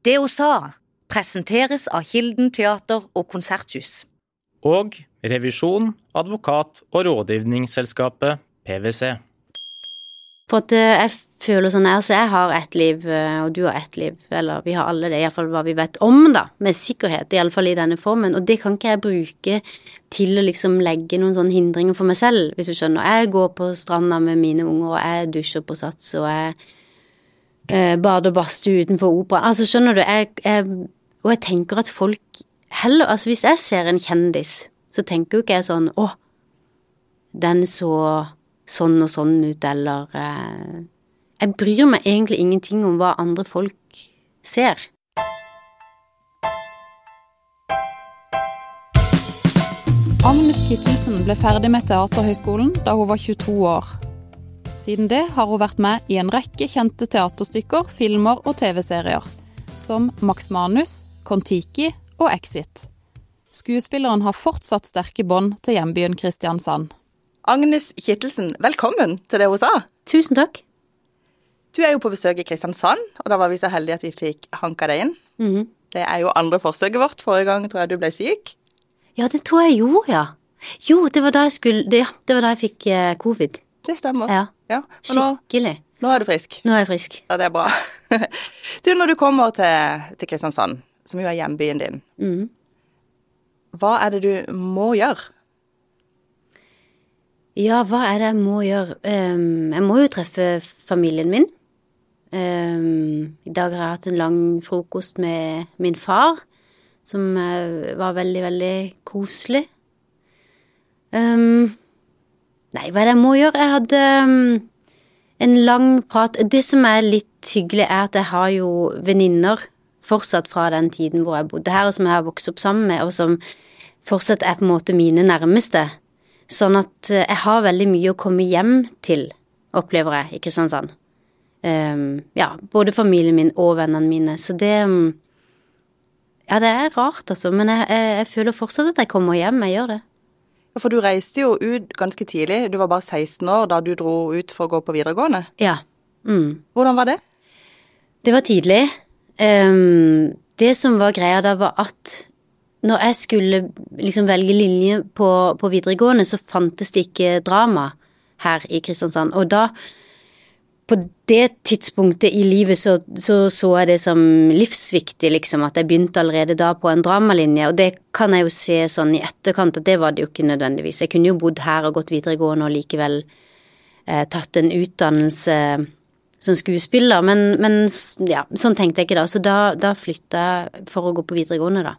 Det hun sa, presenteres av Kilden teater og konserthus. Og revisjon, advokat og rådgivningsselskapet PwC. For at eh, jeg føler sånn Altså, jeg har ett liv, eh, og du har ett liv. Eller vi har alle det, iallfall hva vi vet om, da. Med sikkerhet, iallfall i denne formen. Og det kan ikke jeg bruke til å liksom legge noen sånne hindringer for meg selv, hvis du skjønner. Jeg går på stranda med mine unger, og jeg dusjer på Sats, og jeg eh, og badstue utenfor operaen. Altså, skjønner du, jeg, jeg Og jeg tenker at folk heller Altså, hvis jeg ser en kjendis, så tenker jo ikke jeg sånn Å, den så sånn og sånn ut, eller eh, Jeg bryr meg egentlig ingenting om hva andre folk ser. Agnes Kittelsen ble ferdig med Teaterhøgskolen da hun var 22 år. Siden det har hun vært med i en rekke kjente teaterstykker, filmer og TV-serier, som Max Manus, Kon-Tiki og Exit. Skuespilleren har fortsatt sterke bånd til hjembyen Kristiansand. Agnes Kittelsen, velkommen til det hun sa. Tusen takk. Du er jo på besøk i Kristiansand, og da var vi så heldige at vi fikk hanka deg inn. Mhm. Det er jo andre forsøket vårt. Forrige gang tror jeg du ble syk. Ja, det tror jeg gjorde, ja. Jo, det var da jeg skulle Ja, det var da jeg fikk eh, covid. Det stemmer. Ja. Ja, Skikkelig. nå, nå er du frisk. Nå er jeg frisk. Ja, det er bra. Du, når du kommer til, til Kristiansand, som jo er hjembyen din, mm. hva er det du må gjøre? Ja, hva er det jeg må gjøre? Um, jeg må jo treffe familien min. Um, I dag har jeg hatt en lang frokost med min far, som eh, var veldig, veldig koselig. Ehm, nei, hva er det jeg må gjøre? Jeg hadde um, en lang prat Det som er litt hyggelig, er at jeg har jo venninner fortsatt fra den tiden hvor jeg bodde her, og som jeg har vokst opp sammen med, og som fortsatt er på en måte mine nærmeste. Sånn at eh, jeg har veldig mye å komme hjem til, opplever jeg, i Kristiansand. Um, ja, både familien min og vennene mine. Så det um, Ja, det er rart, altså, men jeg, jeg, jeg føler fortsatt at jeg kommer hjem. Jeg gjør det. For du reiste jo ut ganske tidlig. Du var bare 16 år da du dro ut for å gå på videregående. Ja. Mm. Hvordan var det? Det var tidlig. Um, det som var greia da, var at når jeg skulle liksom velge linje på, på videregående, så fantes det ikke drama her i Kristiansand. Og da, på det tidspunktet i livet, så så, så jeg det som livsviktig, liksom, at jeg begynte allerede da på en dramalinje. Og det kan jeg jo se sånn i etterkant, at det var det jo ikke nødvendigvis. Jeg kunne jo bodd her og gått videregående og likevel eh, tatt en utdannelse som skuespiller, men, men ja, sånn tenkte jeg ikke da. Så da, da flytta jeg for å gå på videregående, da.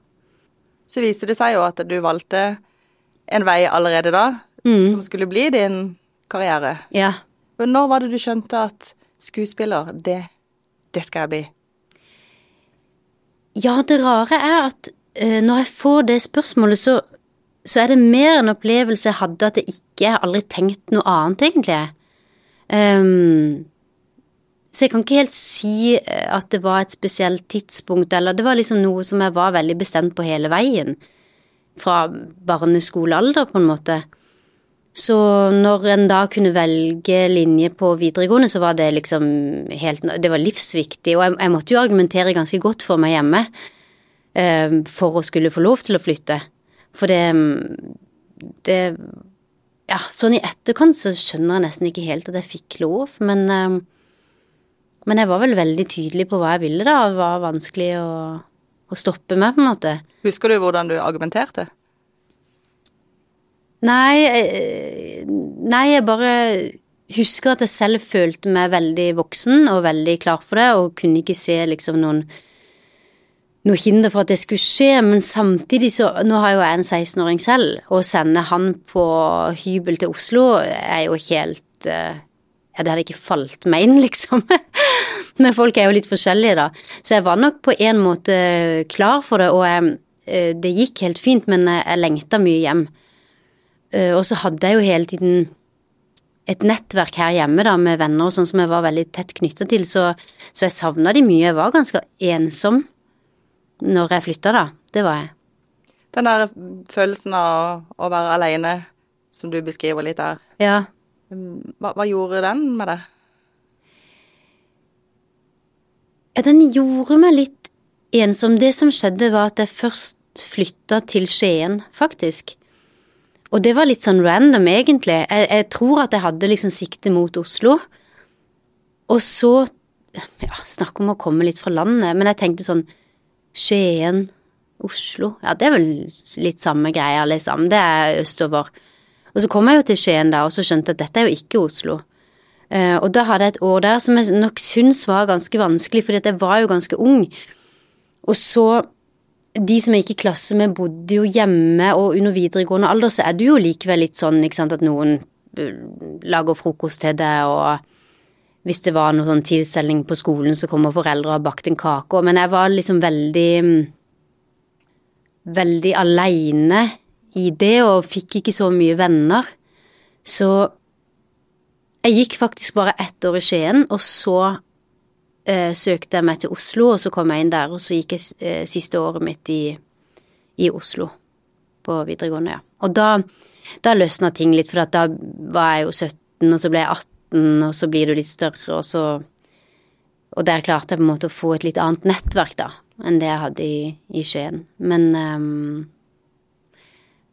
Så viste det seg jo at du valgte en vei allerede da, som skulle bli din karriere. Ja. Men når var det du skjønte at skuespiller, det, det skal jeg bli? Ja, det rare er at uh, når jeg får det spørsmålet, så, så er det mer en opplevelse jeg hadde at jeg ikke Jeg aldri tenkt noe annet, egentlig. Um, så jeg kan ikke helt si eh, at det var et spesielt tidspunkt, eller det var liksom noe som jeg var veldig bestemt på hele veien. Fra barneskolealder, på en måte. Så når en da kunne velge linje på videregående, så var det liksom helt Det var livsviktig, og jeg, jeg måtte jo argumentere ganske godt for meg hjemme eh, for å skulle få lov til å flytte. For det Det Ja, sånn i etterkant så skjønner jeg nesten ikke helt at jeg fikk lov, men eh, Men jeg var vel veldig tydelig på hva jeg ville, da, og var vanskelig å, å stoppe meg, på en måte. Husker du hvordan du argumenterte? Nei, eh, nei, jeg bare husker at jeg selv følte meg veldig voksen og veldig klar for det, og kunne ikke se liksom noen noe hinder for at det skulle skje, men samtidig så Nå har jo jeg en 16-åring selv, og å sende han på hybel til Oslo er jo helt eh, Ja, det hadde ikke falt meg inn, liksom. Men folk er jo litt forskjellige, da. Så jeg var nok på en måte klar for det, og jeg, eh, det gikk helt fint, men jeg, jeg lengta mye hjem. Eh, Og så hadde jeg jo hele tiden et nettverk her hjemme da, med venner og sånn som jeg var veldig tett knytta til, så, så jeg savna de mye. Jeg var ganske ensom når jeg flytta, da. Det var jeg. Den der følelsen av å være alene, som du beskriver litt der. Ja. Hva, hva gjorde den med deg? Ja, Den gjorde meg litt ensom. Det som skjedde, var at jeg først flytta til Skien, faktisk. Og det var litt sånn random, egentlig. Jeg, jeg tror at jeg hadde liksom sikte mot Oslo. Og så ja, Snakk om å komme litt fra landet, men jeg tenkte sånn Skien, Oslo Ja, det er vel litt samme greia, liksom. Det er østover. Og så kom jeg jo til Skien da, og så skjønte jeg at dette er jo ikke Oslo. Uh, og da hadde jeg et år der som jeg nok syns var ganske vanskelig, fordi at jeg var jo ganske ung. Og så De som jeg gikk i klasse med, bodde jo hjemme, og under videregående alder så er du jo likevel litt sånn, ikke sant, at noen eh, lager frokost til deg, og hvis det var noen sånn tilstelning på skolen, så kommer foreldre og har bakt en kake. Men jeg var liksom veldig Veldig aleine i det, og fikk ikke så mye venner. Så jeg gikk faktisk bare ett år i Skien, og så eh, søkte jeg meg til Oslo, og så kom jeg inn der, og så gikk jeg eh, siste året mitt i, i, Oslo på videregående, ja. Og da, da løsna ting litt, for da var jeg jo 17, og så ble jeg 18, og så blir du litt større, og så Og der klarte jeg på en måte å få et litt annet nettverk, da, enn det jeg hadde i, i Skien. Men um,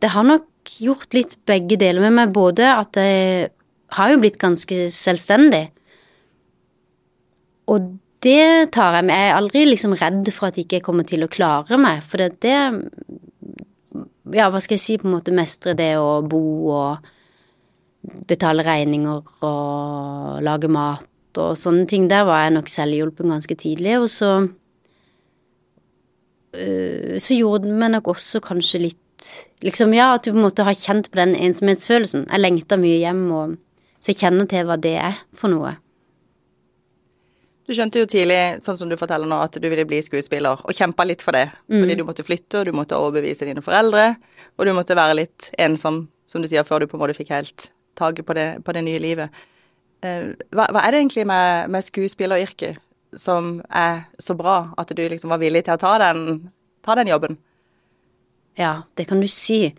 det har nok gjort litt begge deler med meg, både at jeg har jo blitt ganske selvstendig. Og det tar jeg med. Jeg er aldri liksom redd for at jeg ikke kommer til å klare meg, for det, det Ja, hva skal jeg si, på en måte mestre det å bo og betale regninger og lage mat og sånne ting. Der var jeg nok selvhjulpen ganske tidlig, og så øh, Så gjorde meg nok også kanskje litt Liksom, ja, at du på en måte har kjent på den ensomhetsfølelsen. Jeg lengta mye hjem og så jeg kjenner til hva det er for noe. Du skjønte jo tidlig, sånn som du forteller nå, at du ville bli skuespiller, og kjempa litt for det. Mm. Fordi du måtte flytte, og du måtte overbevise dine foreldre, og du måtte være litt ensom, som du sier, før du på en måte fikk helt taket på det, på det nye livet. Eh, hva, hva, er det egentlig med, med skuespilleryrket som er så bra at du liksom var villig til å ta den, ta den jobben? Ja, det kan du si.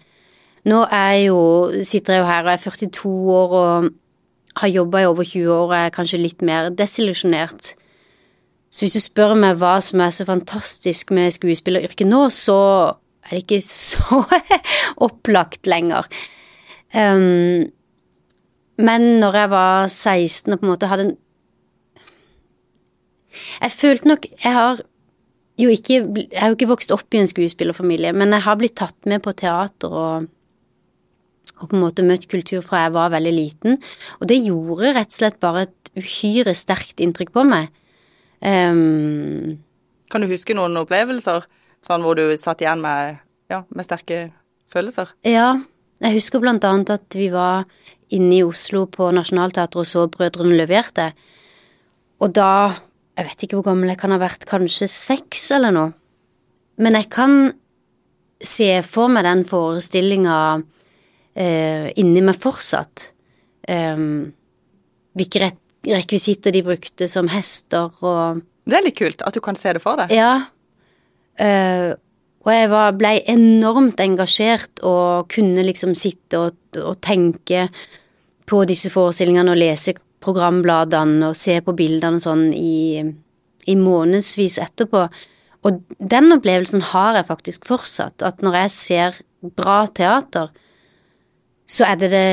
Nå jeg jo, sitter jeg jo her og er 42 år og har jobba i over 20 år og er kanskje litt mer desillusjonert. Så hvis du spør meg hva som er så fantastisk med skuespilleryrket nå, så er det ikke så opplagt lenger. Um, men når jeg var 16 og på en måte hadde en Jeg følte nok Jeg har jo ikke Jeg har jo ikke vokst opp i en skuespillerfamilie, men jeg har blitt tatt med på teater og og på en måte møtt kultur fra jeg var veldig liten. Og det gjorde rett og slett bare et uhyre sterkt inntrykk på meg. Um, kan du huske noen opplevelser sånn hvor du satt igjen med, ja, med sterke følelser? Ja, jeg husker blant annet at vi var inne i Oslo på Nationaltheatret og så Brødrene leverte. Og da Jeg vet ikke hvor gammel jeg kan ha vært, kanskje seks eller noe. Men jeg kan se for meg den forestillinga eh, inni meg fortsatt. Um, hvilke rekvisitter de brukte som hester og Det er litt kult at du kan se det for deg. Ja. Uh, og jeg var, ble enormt engasjert og kunne liksom sitte og, og tenke på disse forestillingene og lese programbladene og se på bildene og sånn i, i månedsvis etterpå. Og den opplevelsen har jeg faktisk fortsatt, at når jeg ser bra teater, så er det det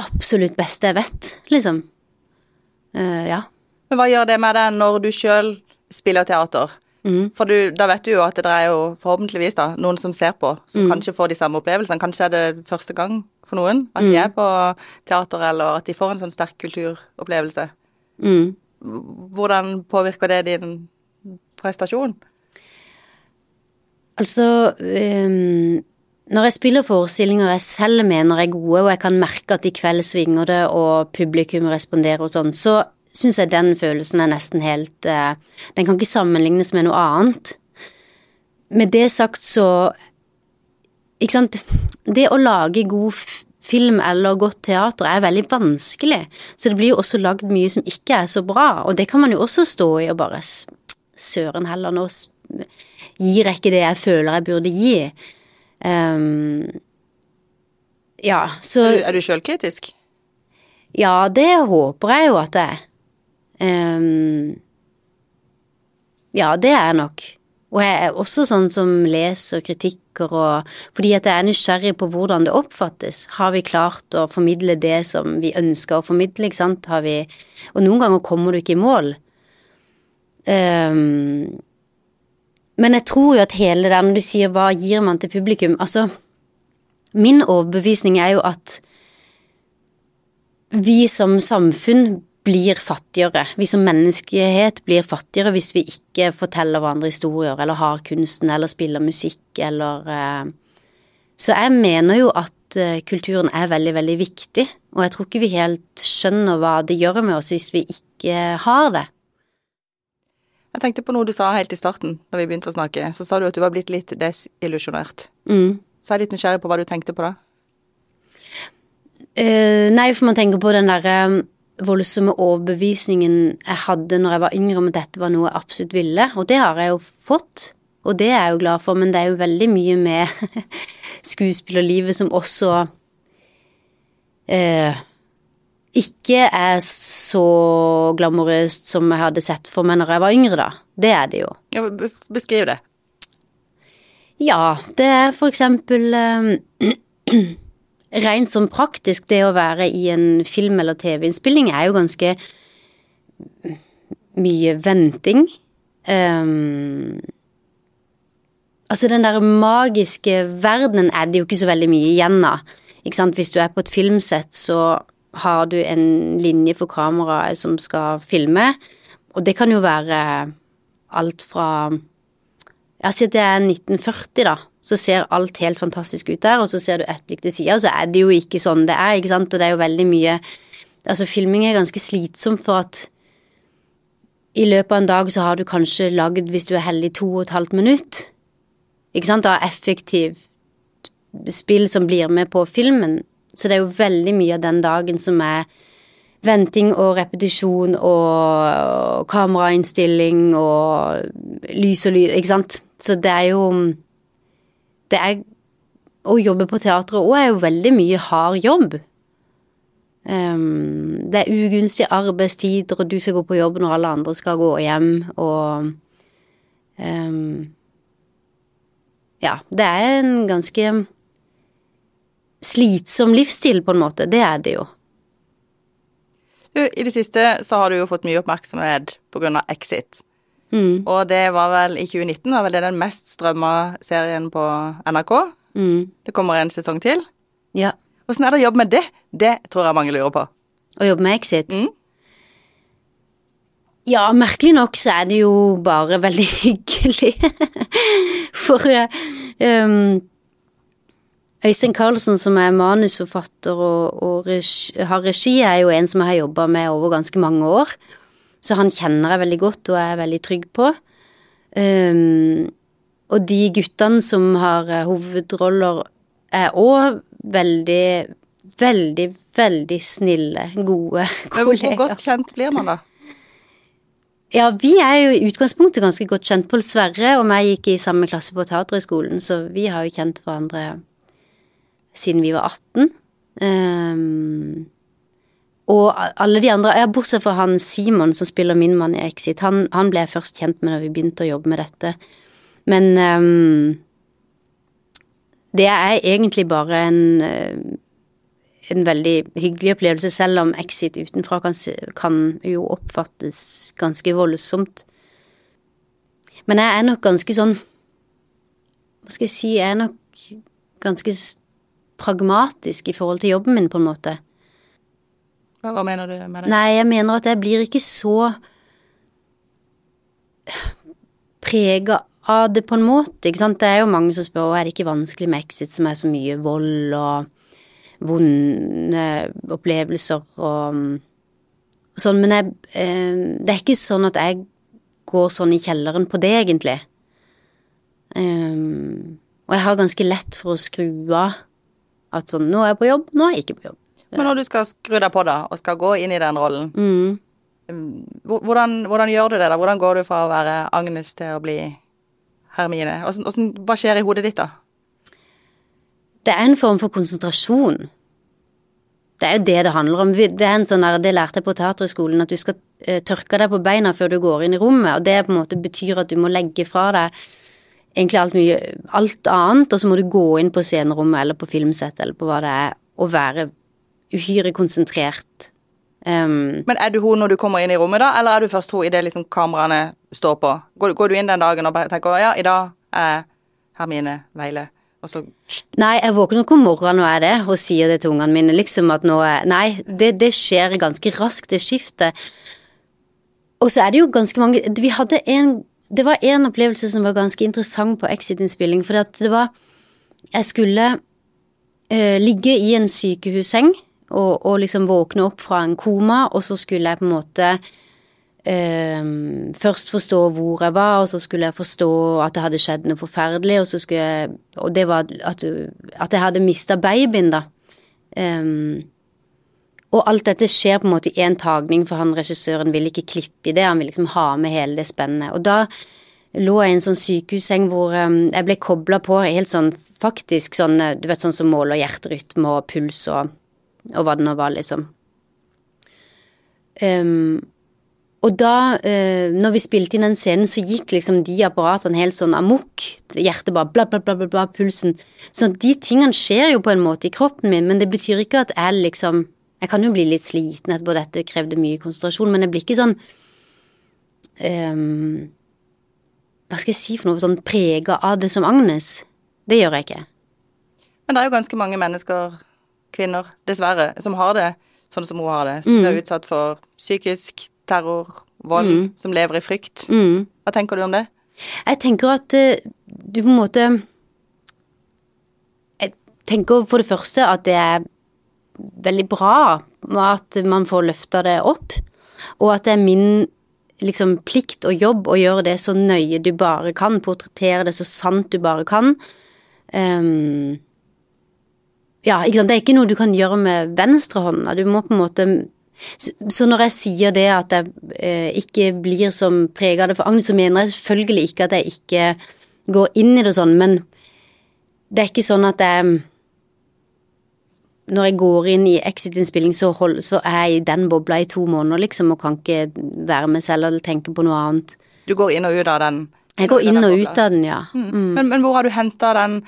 absolutt beste jeg vet, liksom. Uh, ja. Men hva gjør det med deg når du sjøl spiller teater? Mm. For du, da vet du jo at det er jo forhåpentligvis da, noen som ser på, som mm. kanskje får de samme opplevelsene. Kanskje er det første gang for noen at mm. de er på teater, eller at de får en sånn sterk kulturopplevelse. Mm. Hvordan påvirker det din prestasjon? Altså um, når jeg spiller forestillinger jeg selv mener er gode, og jeg kan merke at i kveld svinger det, og publikum responderer og sånn, så syns jeg den følelsen er nesten helt uh, Den kan ikke sammenlignes med noe annet. Med det sagt så Ikke sant Det å lage god film eller godt teater er veldig vanskelig, så det blir jo også lagd mye som ikke er så bra, og det kan man jo også stå i og bare Søren heller, nå gir jeg ikke det jeg føler jeg burde gi. Um, ja, så Er du, er du sjølkritisk? Ja, det håper jeg jo at det er. Um, ja, det er jeg nok. Og jeg er også sånn som leser kritikker og Fordi at jeg er nysgjerrig på hvordan det oppfattes. Har vi klart å formidle det som vi ønsker å formidle, ikke sant? Har vi Og noen ganger kommer du ikke i mål. Um, men jeg tror jo at hele når du sier hva gir man til publikum Altså, min overbevisning er jo at vi som samfunn blir fattigere. Vi som menneskehet blir fattigere hvis vi ikke forteller hverandre historier, eller har kunsten, eller spiller musikk, eller eh, Så jeg mener jo at eh, kulturen er veldig, veldig viktig, og jeg tror ikke vi helt skjønner hva det gjør med oss hvis vi ikke har det. Jeg tenkte på noe du sa helt i starten, da vi begynte å snakke. Så sa du at du var blitt litt desillusjonert. Mm. Så jeg er litt nysgjerrig på hva du tenkte på da. Uh, nei, for man tenker på den derre voldsomme overbevisningen jeg hadde når jeg var yngre om at dette var noe jeg absolutt ville, og det har jeg jo fått, og det er jeg jo glad for, men det er jo veldig mye med skuespillerlivet som også eh, ikke er så glamorøst som jeg hadde sett for meg når jeg var yngre, da. Det er det jo. Ja, Beskriv det. Ja, det er for eksempel eh, rent sånn praktisk, det å være i en film- eller TV-innspilling er jo ganske mye venting. Um, altså, den der magiske verdenen er det jo ikke så veldig mye igjen av. Ikke sant? Hvis du er på et filmsett, så har du en linje for kameraet som skal filme, og det kan jo være alt fra Ja, si at det er 1940, da. Så ser alt helt fantastisk ut der, og så ser du ett blikk til sida, og så er det jo ikke sånn det er, ikke sant, og det er jo veldig mye Altså, filming er ganske slitsom for at i løpet av en dag så har du kanskje lagd, hvis du er heldig, to og et halvt minutt, ikke sant, av effektivt spill som blir med på filmen, så det er jo veldig mye av den dagen som er venting og repetisjon og kamerainnstilling og lys og lyd, ikke sant, så det er jo det er Å jobbe på teatret òg er jo veldig mye hard jobb. Um, det er ugunstige arbeidstider, og du skal gå på jobb når alle andre skal gå hjem, og um, Ja, det er en ganske slitsom livsstil, på en måte. Det er det jo. Du, I det siste så har du jo fått mye oppmerksomhet av Exit. Mm. Og det var vel i 2019 var vel det den mest strømma serien på NRK. Mm. Det kommer en sesong til. Ja. Åssen er det å jobbe med det? Det tror jeg mange lurer på. Å jobbe med Exit? Mm. Ja, merkelig nok så er det jo bare veldig hyggelig. For um, Øystein Carlsen, som er manusforfatter og, og regi, har regi, er jo en som jeg har jobba med over ganske mange år. Så han kjenner jeg veldig godt og er veldig trygg på. Um, og de guttene som har eh, hovedroller, er òg veldig, veldig, veldig snille, gode kollegaer. Hvor godt kjent blir man da? Ja, vi er jo i utgangspunktet ganske godt kjent. Pål Sverre og meg gikk i samme klasse på Teaterhøgskolen, så vi har jo kjent hverandre siden vi var 18. Um, og alle de andre, ja, bortsett fra han Simon som spiller min mann i Exit, han, han ble jeg først kjent med da vi begynte å jobbe med dette. Men um, det er egentlig bare en, eh, en veldig hyggelig opplevelse, selv om Exit utenfra kan, kan jo oppfattes ganske voldsomt. Men jeg er nok ganske sånn Hva skal jeg si Jeg er nok ganske pragmatisk i forhold til jobben min, på en måte. Hva, hva mener du med det? Nei, jeg mener at jeg blir ikke så prega av det på en måte, ikke sant. Det er jo mange som spør er det ikke vanskelig med Exit som er så mye vold og vonde opplevelser og, og sånn, men jeg, eh, det er ikke sånn at jeg går sånn i kjelleren på det, egentlig. Um, og jeg har ganske lett for å skru av at sånn, nå er jeg på jobb, nå er jeg ikke på jobb. Men når du skal skru deg på, da, og skal gå inn i den rollen, mm. hvordan, hvordan, gjør du det, da? Hvordan går du fra å være Agnes til å bli Hermine? Hvordan, hvordan, hva skjer i hodet ditt, da? Det er en form for konsentrasjon. Det er jo det det handler om. Det er en sånn der, det lærte jeg på teaterhøgskolen, at du skal eh, tørke deg på beina før du går inn i rommet, og det på en måte betyr at du må legge fra deg egentlig alt mye, alt annet, og så må du gå inn på scenerommet eller på filmsett eller på hva det er, og være uhyre konsentrert. Um, Men er du hun når du kommer inn i rommet, da, eller er du først hun idet liksom kameraene står på? Går, går du inn den dagen og bare tenker ja, i dag er Hermine Veile, og så Nei, jeg våkner ikke om morgenen og er det, og sier det til ungene mine, liksom at nå er Nei, det, det skjer ganske raskt, det skiftet. Og så er det jo ganske mange Vi hadde en Det var en opplevelse som var ganske interessant på Exit-innspilling, for at det var Jeg skulle eh, ligge i en sykehusseng og, og liksom våkne opp fra en koma, og så skulle jeg på en måte eh, først forstå hvor jeg var, og så skulle jeg forstå at det hadde skjedd noe forferdelig, og så jeg Og det var at, at jeg hadde mista babyen, da. Ehm, og alt dette skjer på en måte i én tagning, for han regissøren vil ikke klippe i det, han vil liksom ha med hele det spennet. Og da lå jeg i en sånn sykehusseng hvor ehm, jeg ble kobla på helt sånn faktisk sånn, eh, du vet sånn som måler hjerterytme og puls og, og hva det nå var, liksom. Um, og da, uh, når vi spilte inn den scenen, så gikk liksom de apparatene helt sånn amok. Hjertet bare bla, bla, bla, bla, bla, pulsen. Så de tingene skjer jo på en måte i kroppen min, men det betyr ikke at jeg liksom Jeg kan jo bli litt sliten etterpå, dette krevde mye konsentrasjon, men jeg blir ikke sånn um, Hva skal jeg si for noe, sånn prega av det som Agnes. Det gjør jeg ikke. Men det er jo ganske mange mennesker, kvinner, dessverre, som har det sånn som hun har det. Som er utsatt for psykisk terror, vold, som lever i frykt. Mm. Hva tenker du om det? Jeg tenker at eh, du på en måte Jeg tenker for det første at det er veldig bra at man får løfta det opp, og at det er min liksom plikt og jobb å gjøre det så nøye du bare kan, portrettere det så sant du bare kan. Um, ja, ikke sant, det er ikke noe du kan gjøre med venstrehånda, du må på en måte så, når jeg sier det at jeg eh, ikke blir som prega av det for Agnes, så mener jeg selvfølgelig ikke at jeg ikke går inn i det sånn, men det er ikke sånn at jeg Når jeg går inn i Exit-innspilling, så, så er jeg i den bobla i to måneder, liksom, og kan ikke være meg selv eller tenke på noe annet. Du går inn og ut av den? Jeg går inn og bobla. ut av den, ja. Mm. Men, men hvor har du henta den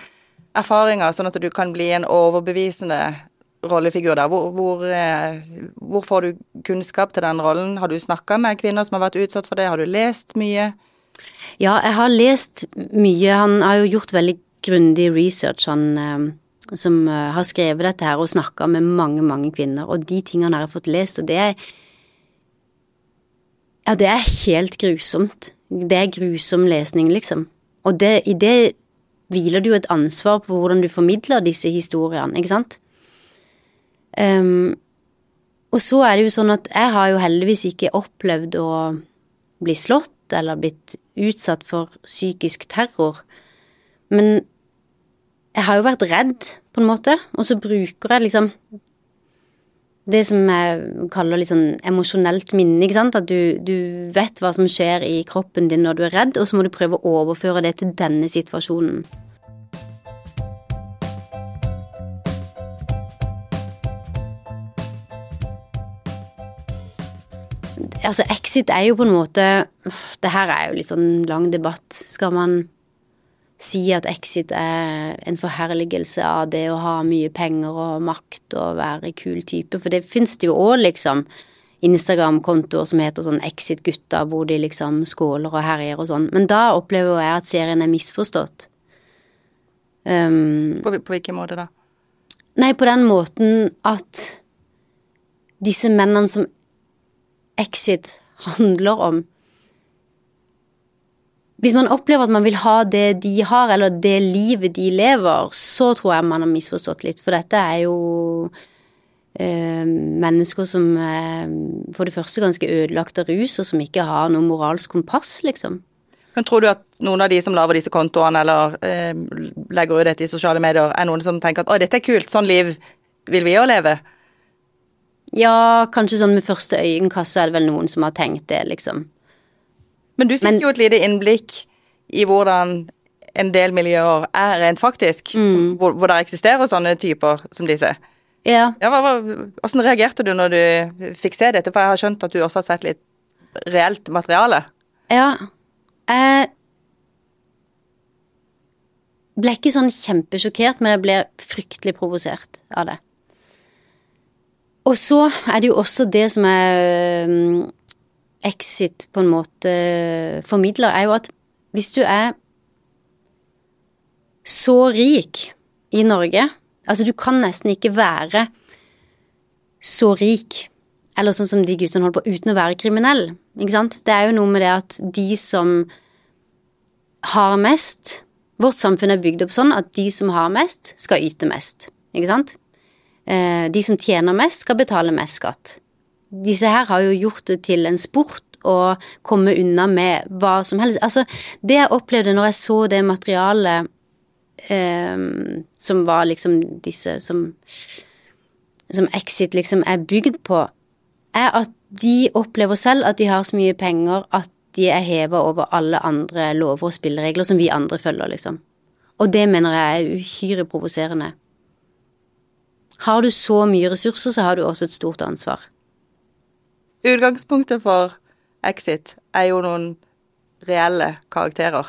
erfaringa, sånn at du kan bli en overbevisende rollefigur der? Hvor, hvor, eh, hvor får du kunnskap til den rollen? Har du snakka med kvinner som har vært utsatt for det? Har du lest mye? Ja, jeg har lest mye. Han har jo gjort veldig grundig research, han eh, som eh, har skrevet dette her og snakka med mange, mange kvinner, og de tingene har jeg fått lest, og det er Ja, det er helt grusomt. Det er grusom lesning, liksom. Og det, i det hviler det jo et ansvar på hvordan du formidler disse historiene, ikke sant? Um, og så er det jo sånn at jeg har jo heldigvis ikke opplevd å bli slått eller blitt utsatt for psykisk terror, men jeg har jo vært redd, på en måte, og så bruker jeg liksom det som jeg kaller litt sånn emosjonelt minne, ikke sant, at du, du vet hva som skjer i kroppen din når du er redd, og så må du prøve å overføre det til denne situasjonen. Altså, exit er jo på en måte Det her er jo litt sånn lang debatt. Skal man si at exit er en forherligelse av det å ha mye penger og makt og være kul type? For det fins det jo òg, liksom. Instagram-kontoer som heter sånn Exit-gutta, hvor de liksom skåler og herjer og sånn. Men da opplever jeg at serien er misforstått. Um, På, på hvilken måte da? Nei, på den måten at disse mennene som Exit handler om Hvis man opplever at man vil ha det de har, eller det livet de lever, så tror jeg man har misforstått litt, for dette er jo eh, mennesker som er for det første ganske ødelagt av rus, og som ikke har noe moralsk kompass, liksom. Men tror du at noen av de som lager disse kontoene, eller eh, legger ut dette i sosiale medier, er noen som tenker at 'å, dette er kult, sånn liv vil vi òg leve'? Ja, kanskje sånn med første øyekast er det vel noen som har tenkt det, liksom. Men du fikk Men- jo et lite innblikk i hvordan en del miljøer er rent faktisk, som, hvor, hvor det eksisterer sånne typer som disse. Ja. Ja, hva, hva, hvordan reagerte du når du fikk se dette? For jeg har skjønt at du også har sett litt reelt materiale. Ja. Jeg ble ikke sånn kjempesjokkert, men jeg ble fryktelig provosert av det. Og så er det jo også det som er Exit på en måte formidler, er jo at hvis du er så rik i Norge Altså, du kan nesten ikke være så rik, eller sånn som de guttene holder på, uten å være kriminell. Ikke sant? Det er jo noe med det at de som har mest Vårt samfunn er bygd opp sånn at de som har mest, skal yte mest. Ikke sant? Eh, de som tjener mest, skal betale mest skatt. Disse her har jo gjort det til en sport å komme unna med hva som helst. Altså, det jeg opplevde når jeg så det materialet eh, som var liksom disse som Som Exit liksom er bygd på, er at de opplever selv at de har så mye penger at de er heva over alle andre lover og spilleregler som vi andre følger, liksom. Og det mener jeg er uhyre provoserende. Har du så mye ressurser, så har du også et stort ansvar. Utgangspunktet for Exit er jo noen reelle karakterer.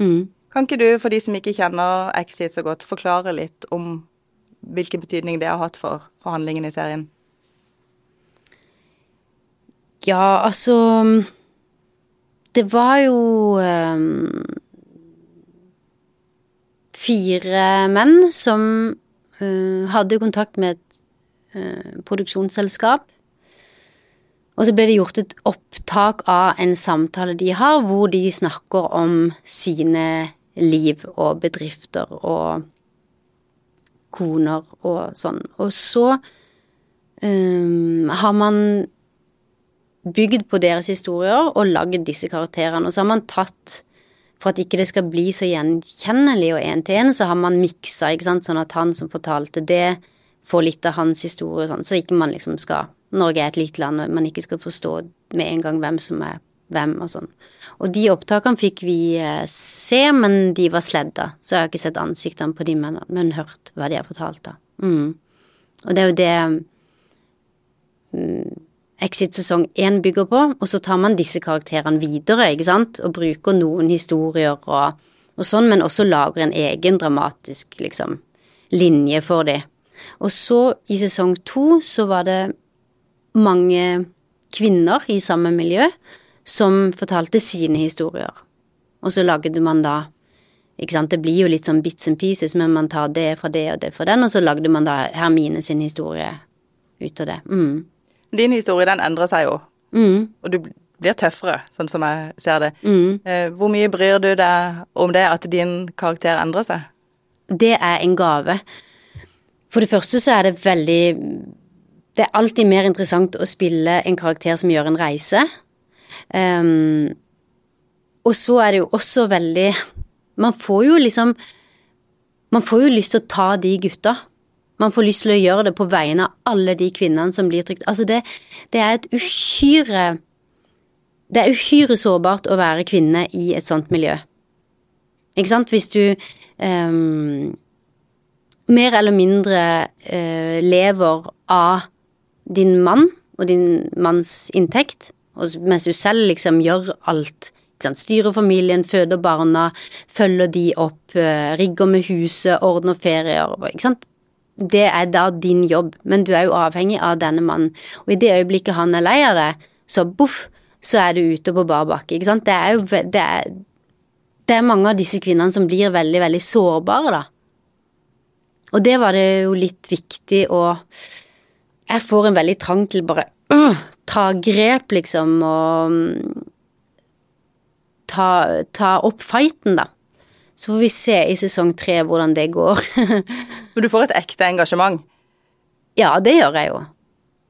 Mm. Kan ikke du, for de som ikke kjenner Exit så godt, forklare litt om hvilken betydning det har hatt for, forhandlingene i serien? Ja, altså Det var jo um, fire menn som uh, hadde kontakt med et uh, produksjonsselskap. Og så ble det gjort et opptak av en samtale de har, hvor de snakker om sine liv og bedrifter og koner og sånn. Og så um, har man bygd på deres historier og lagd disse karakterene. Og så har man tatt For at ikke det skal bli så gjenkjennelig og én til én, så har man miksa, ikke sant, sånn at han som fortalte det, får litt av hans historie, sånn, så ikke man liksom skal Norge er et lite land, og man ikke skal forstå med en gang hvem som er hvem og sånn. Og de opptakene fikk vi eh, se, men de var sledda, så jeg har ikke sett ansiktene på de, men, men hørt hva de har fortalt, da. Mm. Og det er jo det mm, Exit sesong én bygger på, og så tar man disse karakterene videre, ikke sant, og bruker noen historier og, og sånn, men også lager en egen dramatisk, liksom, linje for dem. Og så, i sesong to, så var det mange kvinner i samme miljø som fortalte sine historier. Og så lagde man da ikke sant, Det blir jo litt sånn bits and pieces, men man tar det fra det og det fra den, og så lagde man da Hermine sin historie ut av det. Mm. Din historie, den endrer seg jo, Mm. og du blir tøffere, sånn som jeg ser det. Mm. Eh, hvor mye bryr du deg om det, at din karakter endrer seg? Det er en gave. For det første så er det veldig Det er alltid mer interessant å spille en karakter som gjør en reise. Um, og så er det jo også veldig Man får jo liksom Man får jo lyst til å ta de gutta. Man får lyst til å gjøre det på vegne av alle de kvinnene som blir trykt. Altså, det, det er et uhyre Det er uhyre sårbart å være kvinne i et sånt miljø. Ikke sant? Hvis du um, mer eller mindre uh, lever av din mann og din manns inntekt, mens du selv liksom gjør alt. Styrer familien, føder barna, følger de opp, eh, rigger med huset, ordner ferier. Ikke sant? Det er da din jobb, men du er jo avhengig av denne mannen. Og i det øyeblikket han er lei av det, så boff, så er du ute på bar bakke. Det er det det er mange av disse kvinnene som blir veldig, veldig sårbare, da. Og det var det jo litt viktig å Jeg får en veldig trang til bare øh, ta grep, liksom, og mm, ta, ta opp fighten, da. Så får vi se i sesong tre hvordan det går. Men du får et ekte engasjement. ja, det gjør jeg jo.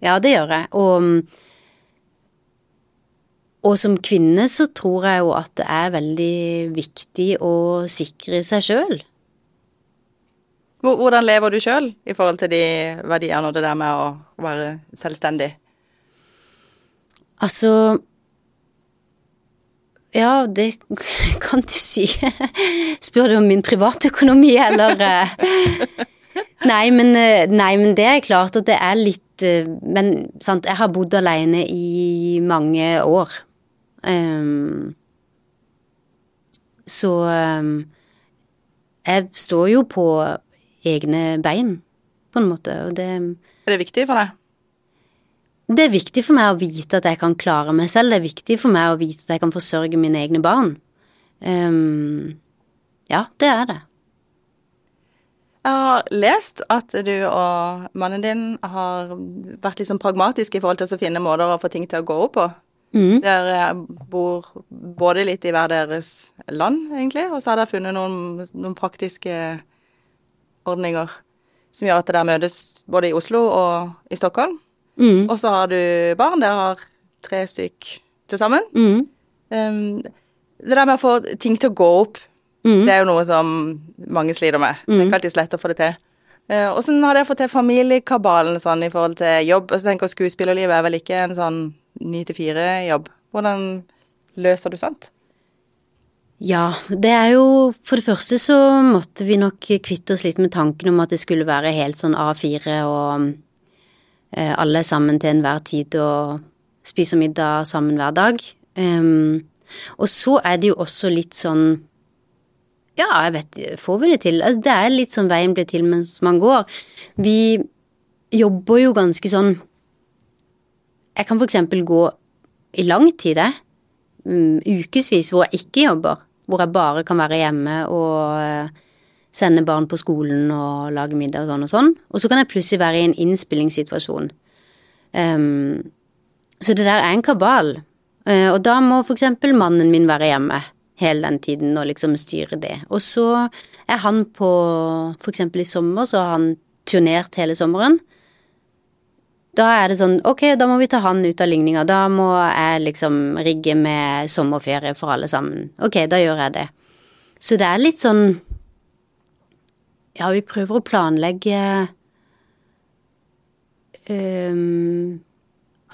Ja, det gjør jeg. Og, mm, og som kvinne så tror jeg jo at det er veldig viktig å sikre seg sjøl. Hvor- Hvordan lever du sjøl i forhold til de verdiene og det der med å være selvstendig? Altså Ja, det kan du si. Spør du om min privatøkonomi, eller eh, Nei, men, eh, nei, men det er klart at det er litt eh, Men sant, jeg har bodd alene i mange år. Um, så um, jeg står jo på egne bein, på en måte, og det Er det viktig for deg? Det er viktig for meg å vite at jeg kan klare meg selv. Det er viktig for meg å vite at jeg kan forsørge mine egne barn. Um, ja, det er det. Jeg har lest at du og mannen din har vært litt sånn pragmatiske i forhold til å finne måter å få ting til å gå opp på. Mm. Dere bor både litt i hver deres land, egentlig, og så har dere funnet noen, noen praktiske ordninger som gjør at dere møtes både i Oslo og i Stockholm. Mm. Og så har du barn. Dere har tre stykk til sammen. Mm. Um, det der med å få ting til å gå opp, Mm. det er jo noe som mange sliter med. Det er ikke alltid så lett å få det til. Uh, Åssen har dere fått til familiekabalen sånn i forhold til jobb? Og jeg tenker Skuespillerlivet er vel ikke en sånn ni til fire-jobb. Hvordan løser du sånt? Ja, det er jo For det første så måtte vi nok kvitte oss litt med tanken om at det skulle være helt sånn A4 og eh, alle sammen til enhver tid og spiser middag sammen hver dag. Um, og så er det jo også litt sånn Ja, jeg vet Får vi det til? Altså, det er litt sånn veien blir til mens man går. Vi jobber jo ganske sånn Jeg kan for eksempel gå i lang tid, jeg mm, ukevis hvor jeg ikke jobber, hvor jeg bare kan være hjemme og eh, sende barn på skolen og lage middag og sånn og sånn. Og så kan jeg plutselig være i en innspillingssituasjon. Um, så det der er en kabal. Uh, og da må for eksempel mannen min være hjemme hele den tiden og liksom styre det. Og så er han på For eksempel i sommer så har han turnert hele sommeren. Da er det sånn, ok, da må vi ta han ut av ligninga. Da må jeg liksom rigge med sommerferie for alle sammen. Ok, da gjør jeg det. Så det er litt sånn Ja, vi prøver å planlegge um,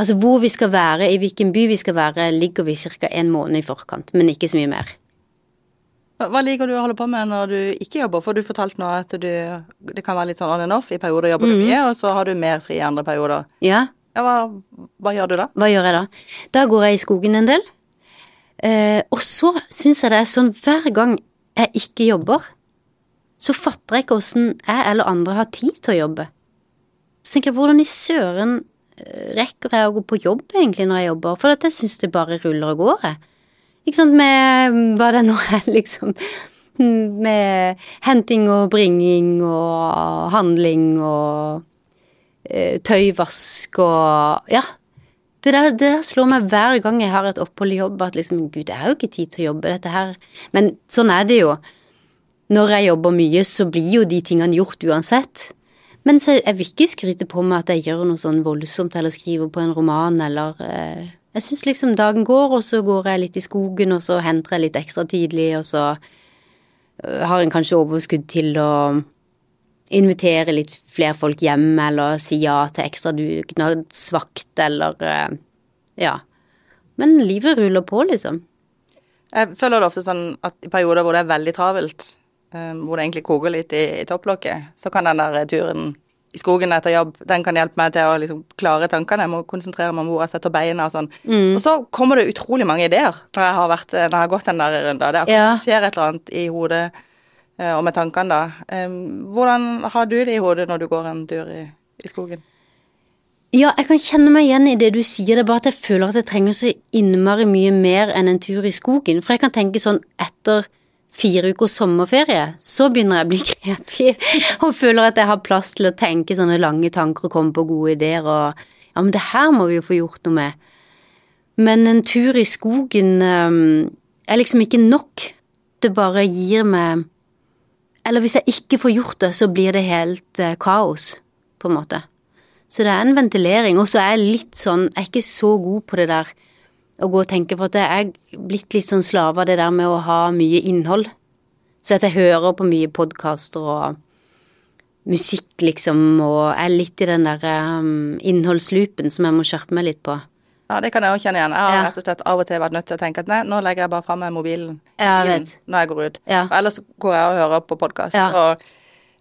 Altså hvor vi skal være, i hvilken by vi skal være, ligger vi ca. en måned i forkant, men ikke så mye mer. Hva liker du å holde på med når du ikke jobber? For du fortalte nå at du Det kan være litt sånn on and off. I perioder jobber du mye, og så har du mer fri i andre perioder. Ja, Ja, hva, hva gjør du da? Hva gjør jeg da? Da går jeg i skogen en del. Eh, og så syns jeg det er sånn hver gang jeg ikke jobber, så fatter jeg ikke åssen jeg eller andre har tid til å jobbe. Så tenker jeg, hvordan i søren eh, rekker jeg å gå på jobb egentlig når jeg jobber? For jeg syns det bare ruller og går, jeg. Ikke sant, med hva det nå er, liksom. Med henting og bringing og handling og eh, tøyvask og Ja. Det der, det der slår meg hver gang jeg har et opphold i jobb, at liksom Gud, jeg har jo ikke tid til å jobbe, dette her. Men sånn er det jo. Når jeg jobber mye, så blir jo de tingene gjort uansett. Men så jeg vil ikke skryte på meg at jeg gjør noe sånn voldsomt eller skriver på en roman eller eh, Jeg syns liksom dagen går, og så går jeg litt i skogen, og så henter jeg litt ekstra tidlig, og så eh, har en kanskje overskudd til å invitere litt flere folk hjem, eller si ja til ekstra dugnadsvakt, eller eh, Ja. Men livet ruller på, liksom. Jeg føler det ofte sånn at i perioder hvor det er veldig travelt, eh, hvor det egentlig koker litt i, i topplokket, så kan den der turen i skogen etter jobb, den kan hjelpe meg til å liksom klare tankene. Jeg må konsentrere meg om hvor jeg setter beina og sånn. Og så kommer det utrolig mange ideer når jeg har, vært, når jeg har gått den der runden. Det Ja. skjer et eller annet i hodet eh, og med tankene da. Hvordan har du det i hodet når du går en tur i, i skogen? Ja, jeg kan kjenne meg igjen i det du sier, det er bare at jeg føler at jeg trenger så innmari mye mer enn en tur i skogen. For jeg kan tenke sånn etter fire ukers sommerferie, så begynner jeg å bli kreativ og føler at jeg har plass til å tenke sånne lange tanker og komme på gode ideer og ja, men det her må vi jo få gjort noe med. Men en tur i skogen um, er liksom ikke nok. Det bare gir meg Eller hvis jeg ikke får gjort det, så blir det helt uh, kaos, på en måte. Så det er en ventilering. Og så er jeg litt sånn Jeg er ikke så god på det der å gå og tenke, for at jeg er blitt litt sånn slave av det der med å ha mye innhold. Så at jeg hører på mye podkaster og musikk, liksom, og er litt i den der um, innholdsloopen som jeg må skjerpe meg litt på. Ja, det kan jeg òg kjenne igjen. Jeg har Ja. rett og slett av og til vært nødt til å tenke at nei, nå legger jeg bare fra meg mobilen Ja, jeg vet. når jeg går ut. Ja. For ellers går jeg og hører på podkast. Ja. Og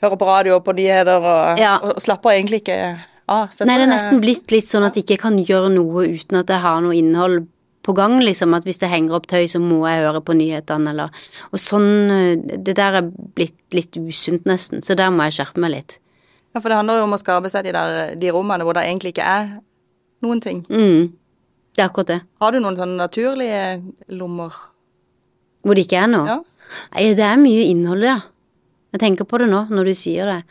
hører på radio og på nyheter og, Ja. og slapper egentlig ikke. Så Nei, det er nesten blitt litt sånn at jeg ikke kan gjøre noe uten at jeg har noe innhold på gang, liksom. At hvis det henger opp tøy, så må jeg høre på nyhetene, eller Og sånn eh, Det der er blitt litt usunt, nesten. Så der må jeg skjerpe meg litt. Ja, for det handler jo om å skape seg de der de rommene hvor det egentlig ikke er noen ting. Mm. Det er akkurat det. Har du noen sånne naturlige lommer? Hvor det ikke er noe. Ja. Nei, det er mye innhold, ja. Jeg tenker på det nå, når du sier det.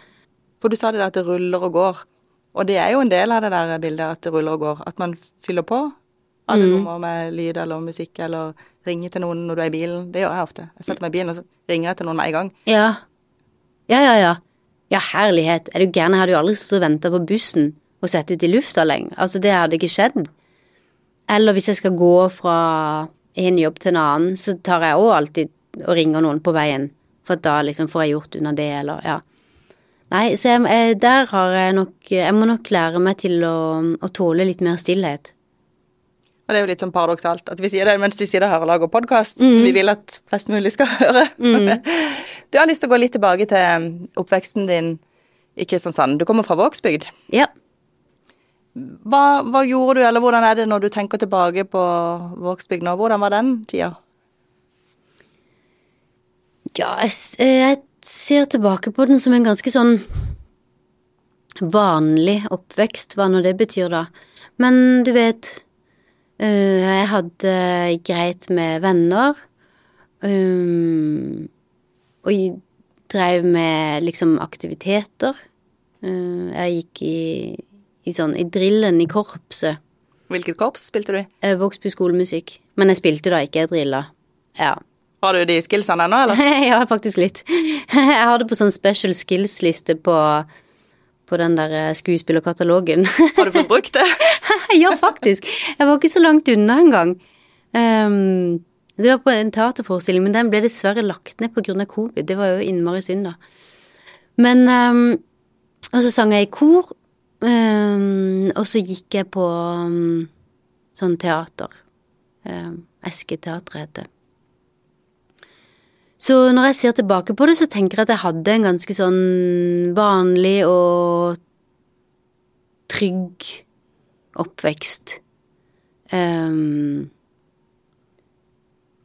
For du sa det der at det ruller og går. Og det er jo en del av det der bildet at det ruller og går. At man fyller på alle nummer med lyd eller musikk eller ringer til noen når du er i bilen. Det gjør jeg ofte. Jeg setter meg i bilen og så ringer jeg til noen med en gang. Ja. Ja, ja, ja. Ja, herlighet. Er du gæren? Jeg hadde jo aldri stått og venta på bussen og sett ut i lufta lenger. Altså, det hadde ikke skjedd. Eller hvis jeg skal gå fra en jobb til en annen, så tar jeg òg alltid og ringer noen på veien. For da liksom får jeg gjort unna det, eller ja. Nei, så jeg, jeg, der har jeg nok Jeg må nok lære meg til å, å tåle litt mer stillhet. Og det er jo litt sånn paradoksalt at vi sier det mens vi sitter her og lager podkast. Vi vil at flest mulig skal høre. du har lyst til å gå litt tilbake til oppveksten din i Kristiansand. Du kommer fra Vågsbygd. Ja. Hva, hva gjorde du, eller hvordan er det når du tenker tilbake på Vågsbygd nå? Hvordan var den tida? Ja, jeg, eh, jeg ser tilbake på den som en ganske sånn vanlig oppvekst, hva nå det betyr, da. Men du vet, jeg hadde greit med venner, um, og jeg drev med liksom aktiviteter. Eh, jeg gikk i, i sånn, i drillen i korpset. Hvilket korps spilte du i? Jeg vokste på skolemusikk, men jeg spilte da ikke, jeg drilla. Ja. Har du de skillsene ennå, eller? ja, faktisk litt. Jeg har det på sånn special skills-liste på, på den der eh, skuespillerkatalogen. Har du fått brukt det? ja, faktisk. Jeg var ikke så langt unna engang. Um, det var på en teaterforestilling, men den ble dessverre lagt ned av covid. Det var jo innmari synd, da. Men um, Og så sang jeg i kor, um, og så gikk jeg på um, sånn teater. Um, Esketeatret heter det. Så når jeg ser tilbake på det, så tenker jeg at jeg hadde en ganske sånn vanlig og trygg oppvekst. Um,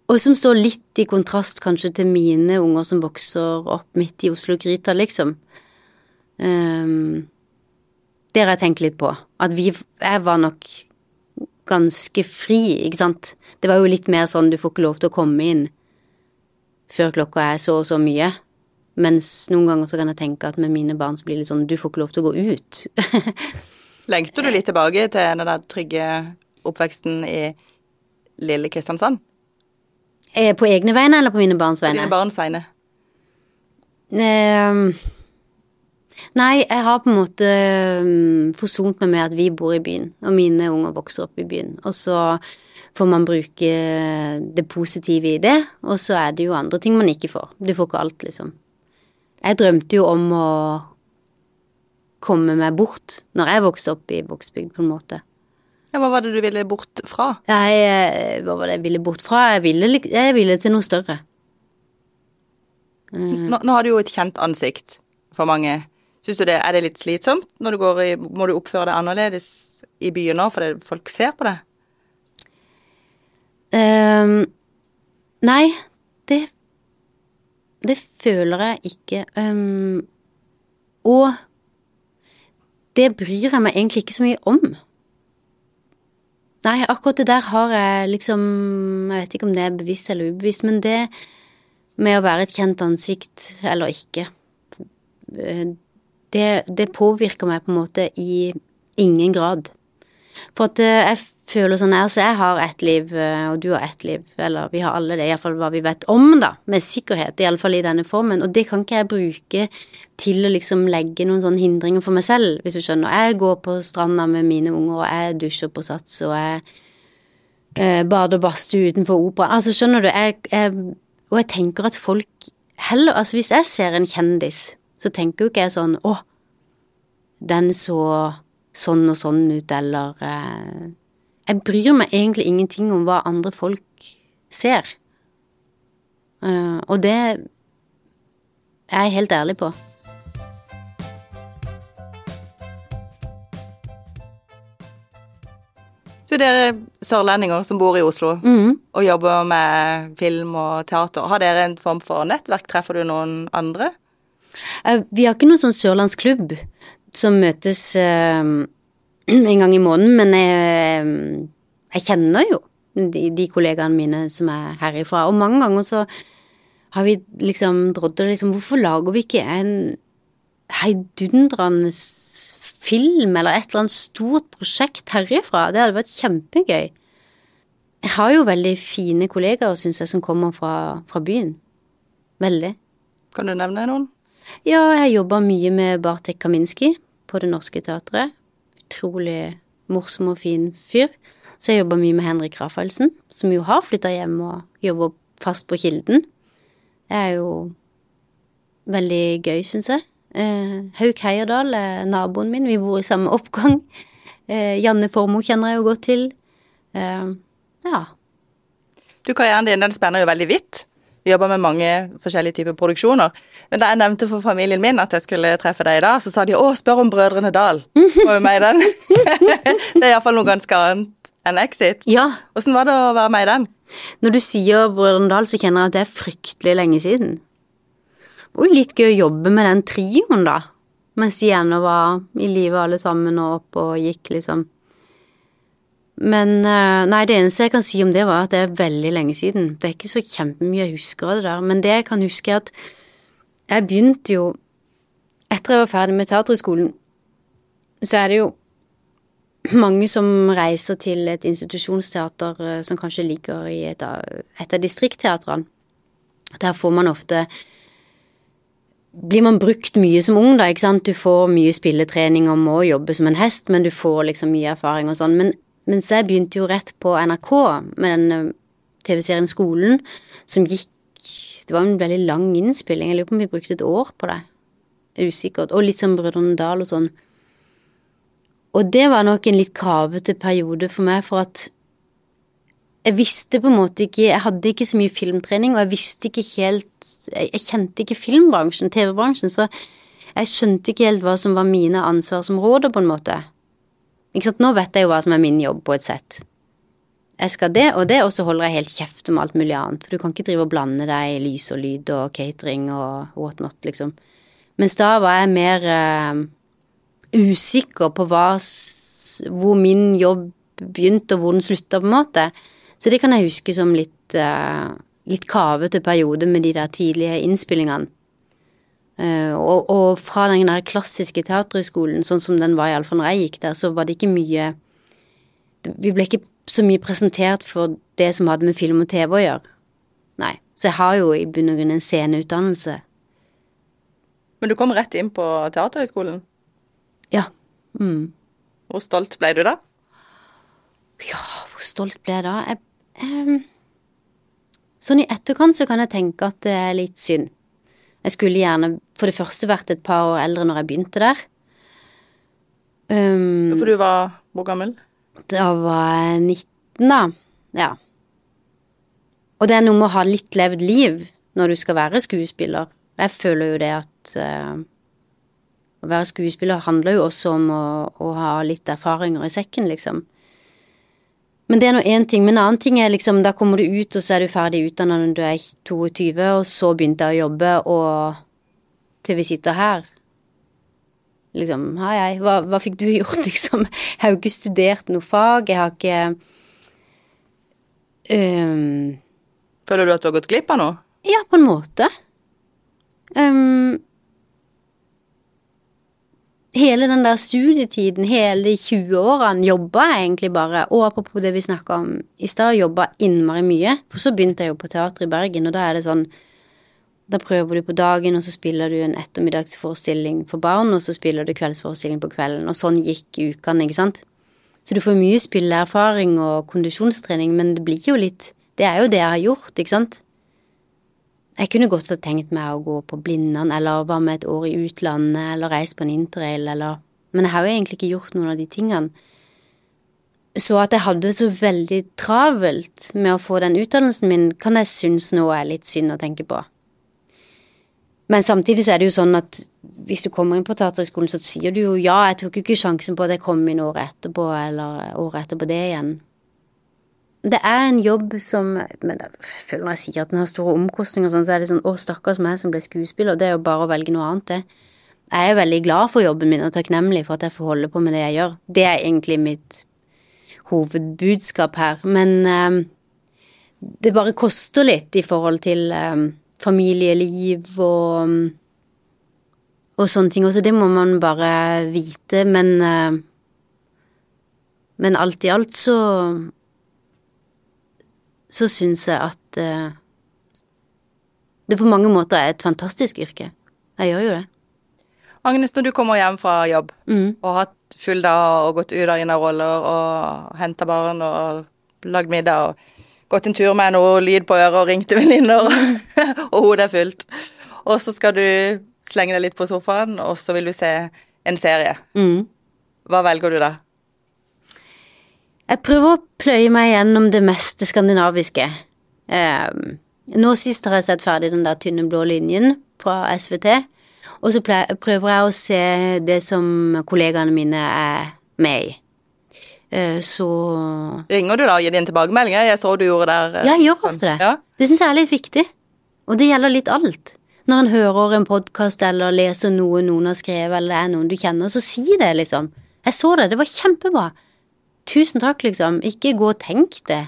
og som står litt i kontrast kanskje til mine unger som vokser opp midt i Oslo-gryta, liksom. Um, det har jeg tenkt litt på. At vi Jeg var nok ganske fri, ikke sant. Det var jo litt mer sånn du får ikke lov til å komme inn før klokka er så og så mye. Mens noen ganger så kan jeg tenke at med mine barn så blir det litt sånn du får ikke lov til å gå ut. Lengter du litt tilbake til den der trygge oppveksten i lille Kristiansand? Eh, på egne vegne eller på mine barns vegne? På dine barns vegne? Ehm, nei, jeg har på en måte um, forsont meg med at vi bor i byen, og mine unger vokser opp i byen. Og så får man bruke det positive i det, og så er det jo andre ting man ikke får. Du får ikke alt, liksom. Jeg drømte jo om å komme meg bort når jeg vokste opp i Vågsbygd, på en måte. Ja, hva var det du ville bort fra? Jeg, eh, hva var det jeg ville bort fra? Jeg ville, jeg ville til noe større. Nå, nå har du jo et kjent ansikt for mange. Syns du det, Er det litt slitsomt når du går i Må du oppføre deg annerledes i byen nå fordi folk ser på deg? Ehm, nei, det Det føler jeg ikke. Um, og det bryr jeg meg egentlig ikke så mye om. Nei, akkurat det der har jeg liksom Jeg vet ikke om det er bevisst eller ubevisst, men det med å være et kjent ansikt eller ikke eh, det, det påvirker meg på en måte i ingen grad. For at eh, jeg føler sånn Altså, jeg har ett liv, eh, og du har ett liv. Eller vi har alle det, iallfall hva vi vet om, da. Med sikkerhet, iallfall i denne formen. Og det kan ikke jeg bruke til å liksom legge noen sånne hindringer for meg selv, hvis du skjønner. Jeg går på stranda med mine unger, og jeg dusjer på Sats, og jeg eh, bader badstue utenfor operaen. Altså, skjønner du, jeg, jeg Og jeg tenker at folk heller Altså, hvis jeg ser en kjendis, så tenker jo ikke jeg sånn Å, den så sånn og sånn ut, eller eh, Jeg bryr meg egentlig ingenting om hva andre folk ser. Eh, og det er jeg helt ærlig på. Du, dere sørlendinger som bor i Oslo mm. og jobber med film og teater, har dere en form for nettverk? Treffer du noen andre? Eh, vi har ikke noen sånn sørlandsklubb som møtes eh, en gang i måneden, men jeg, eh, jeg kjenner jo de, de kollegaene mine som er herifra, og mange ganger så har vi liksom drodda liksom Hvorfor lager vi ikke en heidundrende film eller et eller annet stort prosjekt herifra? Det hadde vært kjempegøy. Jeg har jo veldig fine kollegaer, syns jeg, som kommer fra, fra byen. Veldig. Kan du nevne noen? Ja, jeg jobba mye med Bartek Kaminski på Det Norske Teatret. Utrolig morsom og fin fyr. Så jeg jobba mye med Henrik Rafaelsen, som jo har flytta hjem og jobber fast på Kilden. Det er jo veldig gøy, syns jeg. Eh, Hauk Heierdal er naboen min, vi bor i samme oppgang. Eh, Janne Formoe kjenner jeg jo godt til. Eh, ja. Du, Karrieren din den spenner jo veldig vidt. Vi jobber med mange forskjellige typer produksjoner. Men da jeg nevnte for familien min at jeg skulle treffe deg i dag, så sa de 'Å, spør om Brødrene Dal'. Var jo med i den. det er iallfall noe ganske annet enn Exit. ja. Åssen var det å være med i den? Når du sier Brødrene Dal, så kjenner jeg at det er fryktelig lenge siden. Det var jo litt gøy å jobbe med den trioen, da. Mens de ennå var i live alle sammen og opp og gikk, liksom. Men eh, nei, det eneste jeg kan si om det, var at det er veldig lenge siden. Det er ikke så kjempemye jeg husker av det der. Men det jeg kan huske, er at jeg begynte jo Etter jeg var ferdig med Teaterhøgskolen, så er det jo mange som reiser til et institusjonsteater eh, som kanskje ligger i et av, et av distriktteatrene. Der får man ofte Blir man brukt mye som ung, da, ikke sant. Du får mye spilletrening og må jobbe som en hest, men du får liksom mye erfaring og sånn. Men mens jeg begynte jo rett på NRK med den eh, TV-serien Skolen, som gikk Det var en veldig lang innspilling. Jeg lurer på om vi brukte et år på det. Usikkert. Og litt som Brødrene Dal og sånn. Og det var nok en litt kravete periode for meg, for at jeg visste på en måte ikke Jeg hadde ikke så mye filmtrening, og jeg visste ikke helt Jeg, jeg kjente ikke filmbransjen, TV-bransjen, så jeg skjønte ikke helt hva som var mine ansvarsområder, på en måte. Ikke sant, nå vet jeg jo hva som er min jobb på et sett. Jeg skal det og det, og så holder jeg helt kjeft om alt mulig annet, for du kan ikke drive og blande deg i lys og lyd og catering og whatnot, liksom. Mens da var jeg mer uh, usikker på hva, hvor min jobb begynte og hvor den slutta, på en måte. Så det kan jeg huske som litt, uh, litt kavete periode med de der tidlige innspillingene. Eh, og, og fra den der klassiske teaterhøgskolen, sånn som den var iallfall når jeg gikk der, så var det ikke mye Vi ble ikke så mye presentert for det som hadde med film og TV å gjøre. Nei. Så jeg har jo i bunn og grunn en sceneutdannelse. Men du kom rett inn på Teaterhøgskolen. Ja. Mm. Hvor stolt ble du da? Ja, hvor stolt ble jeg da? Jeg, um, sånn i etterkant så kan jeg tenke at det er litt synd. Jeg skulle gjerne for det første vært et par år eldre når jeg begynte der. Um, For du var hvor gammel? da var jeg 19, da. Ja. Og det er noe med å ha litt levd liv når du skal være skuespiller. Jeg føler jo det at uh, å være skuespiller handler jo også om å, å ha litt erfaringer i sekken, liksom. Men det er nå én ting. Men en annen ting er liksom, da kommer du ut, og så er du ferdig utdannet når du er 22, og så begynte jeg å jobbe, og til vi sitter her. Liksom, hei, hei, hva, hva fikk du gjort, liksom? Jeg har jo ikke studert noe fag, jeg har ikke um, Føler du at du har gått glipp av noe? Ja, på en måte. Øhm, hele den der studietiden, hele de 20-årene, jobba jeg egentlig bare. Og apropos det vi snakka om i stad, jobba innmari mye. For så begynte jeg jo på teater i Bergen, og da er det sånn Da prøver du på dagen, og så spiller du en ettermiddagsforestilling for barn, og så spiller du kveldsforestilling på kvelden, og sånn gikk ukene, ikke sant. Så du får mye spilleerfaring og kondisjonstrening, men det blir jo litt Det er jo det jeg har gjort, ikke sant. Jeg kunne godt ha tenkt meg å gå på Blindern, eller hva med et år i utlandet, eller reise på en interrail, eller Men jeg har jo egentlig ikke gjort noen av de tingene. Så at jeg hadde så veldig travelt med å få den utdannelsen min, kan jeg synes nå er litt synd å tenke på. Men samtidig så er det jo sånn at hvis du kommer inn på Teaterhøgskolen, så sier du jo ja, jeg tok jo ikke sjansen på at jeg kom inn året etterpå, eller året etterpå det igjen. Det er en jobb som Men jeg føler når jeg sier at den har store omkostninger sånn, så er det sånn å, stakkars meg som ble skuespiller, det er jo bare å velge noe annet, det. Jeg er veldig glad for jobben min og takknemlig for at jeg får holde på med det jeg gjør. Det er egentlig mitt hovedbudskap her, men um, det bare koster litt i forhold til um, familieliv og og sånne ting også. Det må man bare vite, men uh, Men alt i alt så så syns jeg at uh, det på mange måter er et fantastisk yrke. Jeg gjør jo det. Agnes, når du kommer hjem fra jobb Mm. og har hatt full dag og gått ut av dine roller og henta barn og lagd middag og gått en tur med noe lyd på øret og ringt til venninner, og hodet er fullt, og så skal du slenge deg litt på sofaen, og så vil du se en serie. Mm. Hva velger du da? Jeg prøver å pløye meg gjennom det meste skandinaviske. Eh, nå sist har jeg sett ferdig den der tynne blå linjen fra SVT, og så prøver jeg å se det som kollegaene mine er med i. Eh, så Ringer du da og gir din tilbakemelding? Jeg så du gjorde der. eh, Ja, jeg gjør ofte det. Ja. Det syns jeg er litt viktig. Og det gjelder litt alt. Når en hører en podkast eller leser noe noen har skrevet, eller det er noen du kjenner, så si det, liksom. Jeg så det, det var kjempebra. Tusen takk, liksom. Ikke gå og tenk det.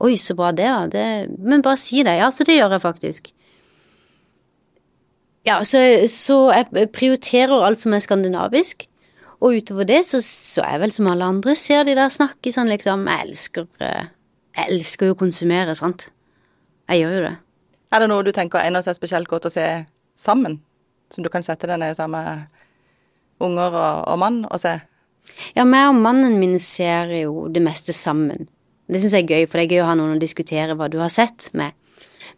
Oi, så bra det var. Det... Men bare si det. Ja, så det gjør jeg faktisk. Ja, så, så jeg prioriterer alt som er skandinavisk. Og utover det så, så er jeg vel som alle andre, ser de der snakke sånn, liksom. Jeg elsker eh, Jeg elsker jo å konsumere, sant. Jeg gjør jo det. Er det noe du tenker egner seg spesielt godt å se sammen? Som du kan sette deg ned sammen med unger og, og mann og se? Ja, meg og mannen min ser jo det meste sammen. Det syns jeg er gøy, for det er gøy å ha noen å diskutere hva du har sett med.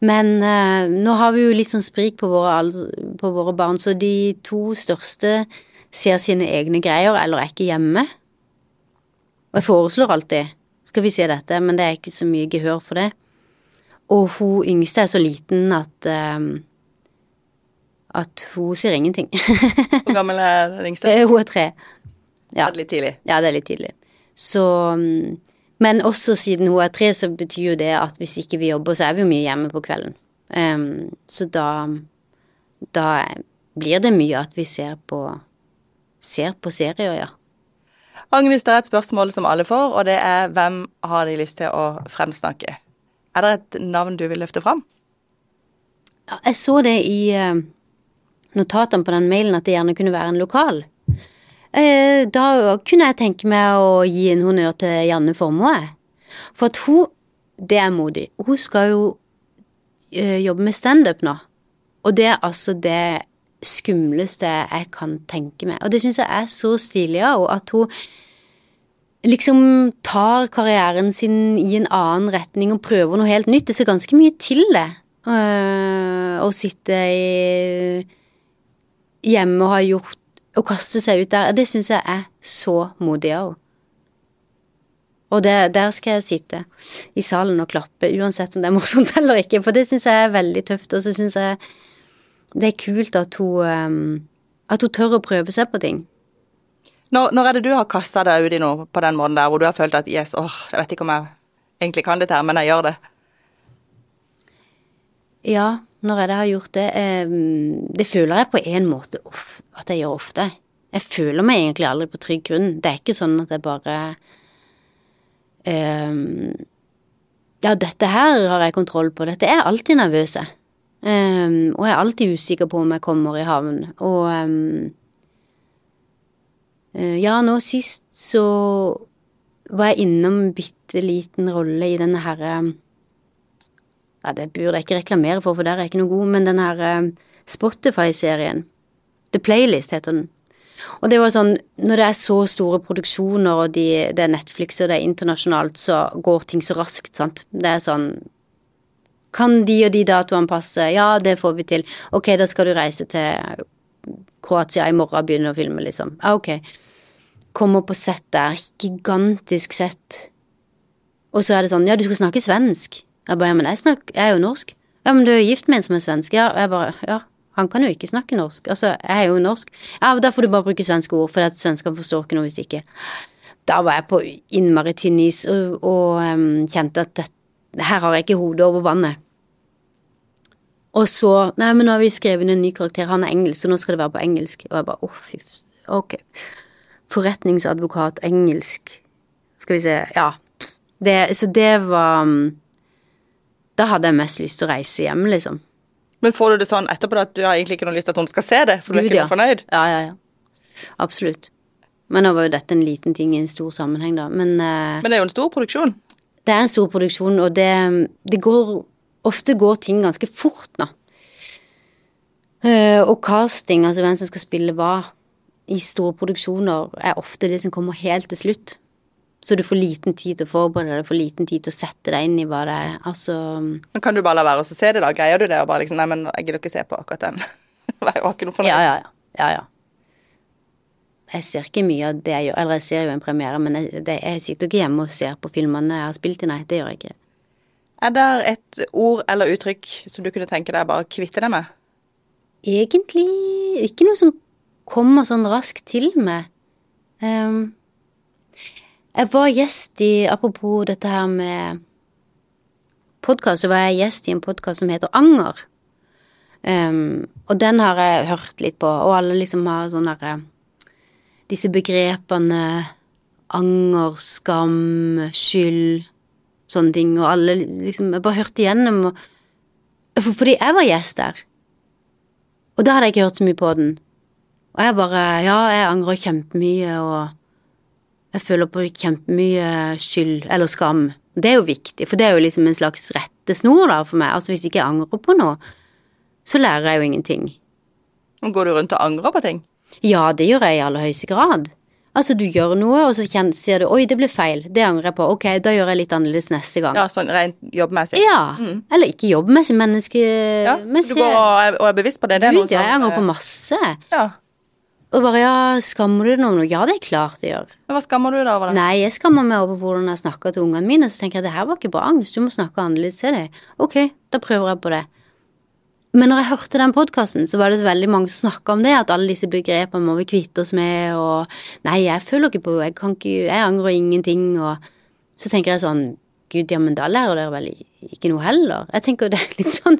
Men uh, nå har vi jo litt sånn sprik på våre, på våre barn, så de to største ser sine egne greier eller er ikke hjemme. Og jeg foreslår alltid skal vi se dette, men det er ikke så mye gehør for det. Og hun yngste er så liten at uh, at hun ser ingenting. Hvor gammel er den yngste? hun er tre. Ja. Er det litt tidlig? Ja, det er litt tidlig. Så mm, Men også siden hun er tre, så betyr jo det at hvis ikke vi jobber, så er vi jo mye hjemme på kvelden. Um, så da Da blir det mye at vi ser på Ser på serier, ja. Agnes, det er et spørsmål som alle får, og det er hvem har de lyst til å fremsnakke? Er det et navn du vil løfte fram? Ja, Jeg så det i eh, notatene på den mailen at det gjerne kunne være en lokal. Eh, da kunne jeg tenke meg å gi en honnør til Janne Formoe. For at hun, det er modig, hun skal jo eh, jobbe med standup nå. Og det er altså det skumleste jeg kan tenke meg. Og det syns jeg er så stilig av henne, at hun liksom tar karrieren sin i en annen retning og prøver noe helt nytt. Det ser ganske mye til det. øh, å sitte i, hjemme og ha gjort Å kaste seg ut der. Det syns jeg er så modig henne. Og der, der skal jeg sitte i salen og klappe, uansett om det er morsomt eller ikke, for det syns jeg er veldig tøft. Og så syns jeg det er kult at hun, øhm, at hun tør å prøve seg på ting. Når, når er det du har kasta deg ut i noe på den måten der, hvor du har følt at yes, åh, jeg vet ikke om jeg egentlig kan dette her, men jeg gjør det? Ja, når jeg da har gjort det øhm, Det føler jeg på en måte at jeg gjør ofte. Jeg føler meg egentlig aldri på trygg grunn. Det er ikke sånn at jeg bare øhm, Ja, dette her har jeg kontroll på. Dette er alltid nervøse. Øhm, og jeg er alltid usikker på om jeg kommer i havn. Og eh, ja, nå sist så var jeg innom bitte liten rolle i denne herre Ja, det burde jeg ikke reklamere for, for der er jeg ikke noe god, men den her eh, Spotify-serien. The Playlist heter den. Og det var sånn, når det er så store produksjoner, og de, det er Netflix og det er internasjonalt, så går ting så raskt, sant. Det er sånn Kan de og de datoene passe? Ja, det får vi til. Ok, da skal du reise til Kroatia i morgen og begynne å filme, liksom. Ja, ok. Kommer på sett der, gigantisk sett. Og så er det sånn, ja, du skal snakke svensk. Jeg bare, ja, men jeg, snakker, jeg er jo norsk. Ja, men du er gift med en som er svensk. Ja, jeg bare, ja, Han kan jo ikke snakke norsk. Altså, jeg er jo norsk. Ja, da får du bare bruke svenske ord, for at svenskene forstår ikke noe hvis ikke. Da var jeg på innmari tynn is og, og um, kjente at det, her har jeg ikke hodet over vannet. Og så Nei, men nå har vi skrevet en ny karakter, han er engelsk, så nå skal det være på engelsk. Og jeg bare oh, fy Ok. Forretningsadvokat, engelsk. Skal vi se, ja. Det, så det var um, Da hadde jeg mest lyst til å reise hjem, liksom. Men får du det sånn etterpå at du har egentlig ikke noe lyst til at hun skal se det, for du er ikke ja. fornøyd? Ja, ja, ja. Absolutt. Men nå var jo dette en liten ting i en stor sammenheng, da. Men eh, Men det er jo en stor produksjon. det er en stor produksjon, og det, det går Ofte går ting ganske fort nå. Eh, og casting, altså hvem som skal spille hva i store produksjoner, er ofte det som kommer helt til slutt. Så du får liten tid til å forberede deg, får liten tid til å sette deg inn i hva det er. Altså Men kan du bare la være å se det, da? Greier du det? Og bare liksom Nei, men jeg gidder ikke se på akkurat den. var ikke noe fornøyd. Ja, ja, ja. ja, ja. Jeg ser ikke mye av det jeg gjør, eller jeg ser jo en premiere, men jeg, det, jeg sitter ikke hjemme og ser på filmene jeg har spilt i, nei, det gjør jeg ikke. Er det et ord eller uttrykk som du kunne tenke deg bare kvitte deg med? Egentlig ikke noe som kommer sånn raskt til meg. Ehm, jeg var gjest i, apropos dette her med podkast, så var jeg gjest i en podkast som heter Anger. Um, og den har jeg hørt litt på, og alle liksom har sånn derre Disse begrepene anger, skam, skyld, sånne ting, og alle liksom Jeg bare hørte igjennom og for, Fordi jeg var gjest der. Og da hadde jeg ikke hørt så mye på den. Og jeg bare Ja, jeg angrer kjempemye, og jeg føler på kjempemye skyld, eller skam. Det er jo viktig, for det er jo liksom en slags rettesnor da for meg. Altså hvis ikke jeg angrer på noe, så lærer jeg jo ingenting. Og Går du rundt og angrer på ting? Ja, det gjør jeg i aller høyeste grad. Altså, du gjør noe, og så kjenner, sier du 'oi, det ble feil', det angrer jeg på, ok, da gjør jeg litt annerledes neste gang. Ja, sånn rent jobbmessig? Ja, eller ikke jobbmessig, Ja, menneskemessig. du går og er, og er bevisst på det? det Gud, ja, jeg angrer på masse. Ja. Og bare ja, skammer du deg over noe? Ja, det er klart jeg gjør. Men hva skammer du deg over? det? Nei, jeg skammer meg over hvordan jeg snakker til ungene mine, så tenker jeg det her var ikke bra, Agnes, du må snakke annerledes til dem. Ok, da prøver jeg på det. Men når jeg hørte den podkasten, så var det veldig mange som snakka om det, at alle disse begrepene må vi kvitte oss med, og nei, jeg føler ikke på, jeg kan ikke, jeg angrer ingenting, og så tenker jeg sånn, gud, ja, men da lærer dere vel ikke noe heller. Jeg tenker det er litt sånn,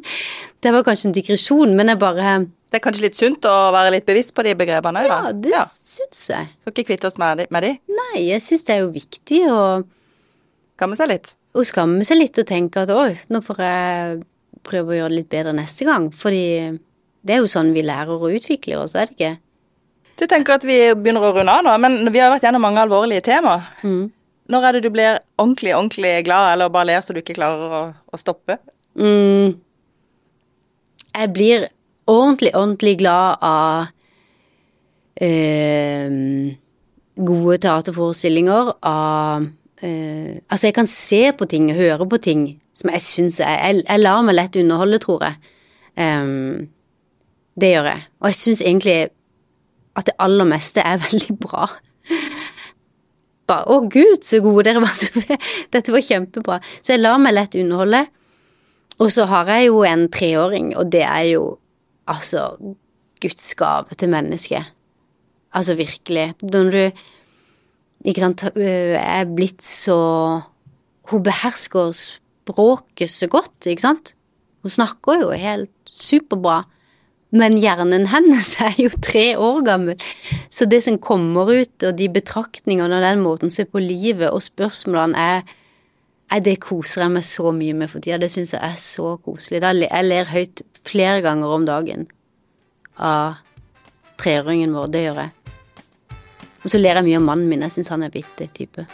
det var kanskje en digresjon, men jeg bare, Det er kanskje litt sunt å være litt bevisst på de begrepene òg, ja, det det syns jeg. Skal ikke kvitte oss med de, med de. Nei, jeg syns det er jo viktig å Skamme seg litt. å skamme seg litt og tenke at oi, nå får jeg prøve å gjøre det litt bedre neste gang. Fordi det er jo sånn vi lærer og utvikler oss, er det ikke? Du tenker at vi begynner å runde av nå, men vi har vært gjennom mange alvorlige tema. Når er det du blir ordentlig, ordentlig glad, eller bare ler så du ikke klarer å, å stoppe? Mm. Jeg blir ordentlig, ordentlig glad av eh, gode teaterforestillinger, av eh, Altså, jeg kan se på ting, høre på ting som jeg syns jeg, jeg lar meg lett underholde, tror jeg. Um, det gjør jeg. Og jeg syns egentlig at det aller meste er veldig bra. Bare, å gud, så gode dere var. Så, dette var kjempebra. Så jeg lar meg lett underholde. Og så har jeg jo en treåring, og det er jo altså Guds gave til mennesket. Altså virkelig. Når du ikke sant, er blitt så Hun behersker språket så godt, ikke sant? Hun snakker jo helt superbra. Men hjernen hennes er jo tre år gammel, så det som kommer ut, og de betraktningene og den måten å se på livet og spørsmålene er er det koser jeg meg så mye med for tida. Det syns jeg er så koselig. Jeg ler høyt flere ganger om dagen av treåringen vår. Det gjør jeg. Og så ler jeg mye av mannen min. Jeg syns han er vittig type.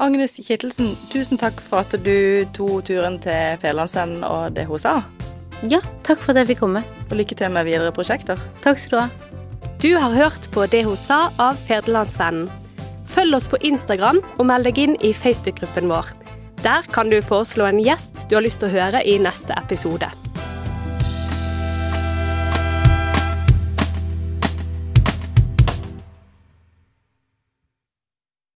Agnes Kittelsen, tusen takk for at du tok turen til Fedrelandsvennen og det hun sa. Ja, takk for at jeg fikk komme. Og lykke til med videre prosjekter. Takk skal du ha. Du har hørt på Det hun sa av Federlandsvennen. Følg oss på Instagram og meld deg inn i Facebook-gruppen vår. Der kan du foreslå en gjest du har lyst til å høre i neste episode.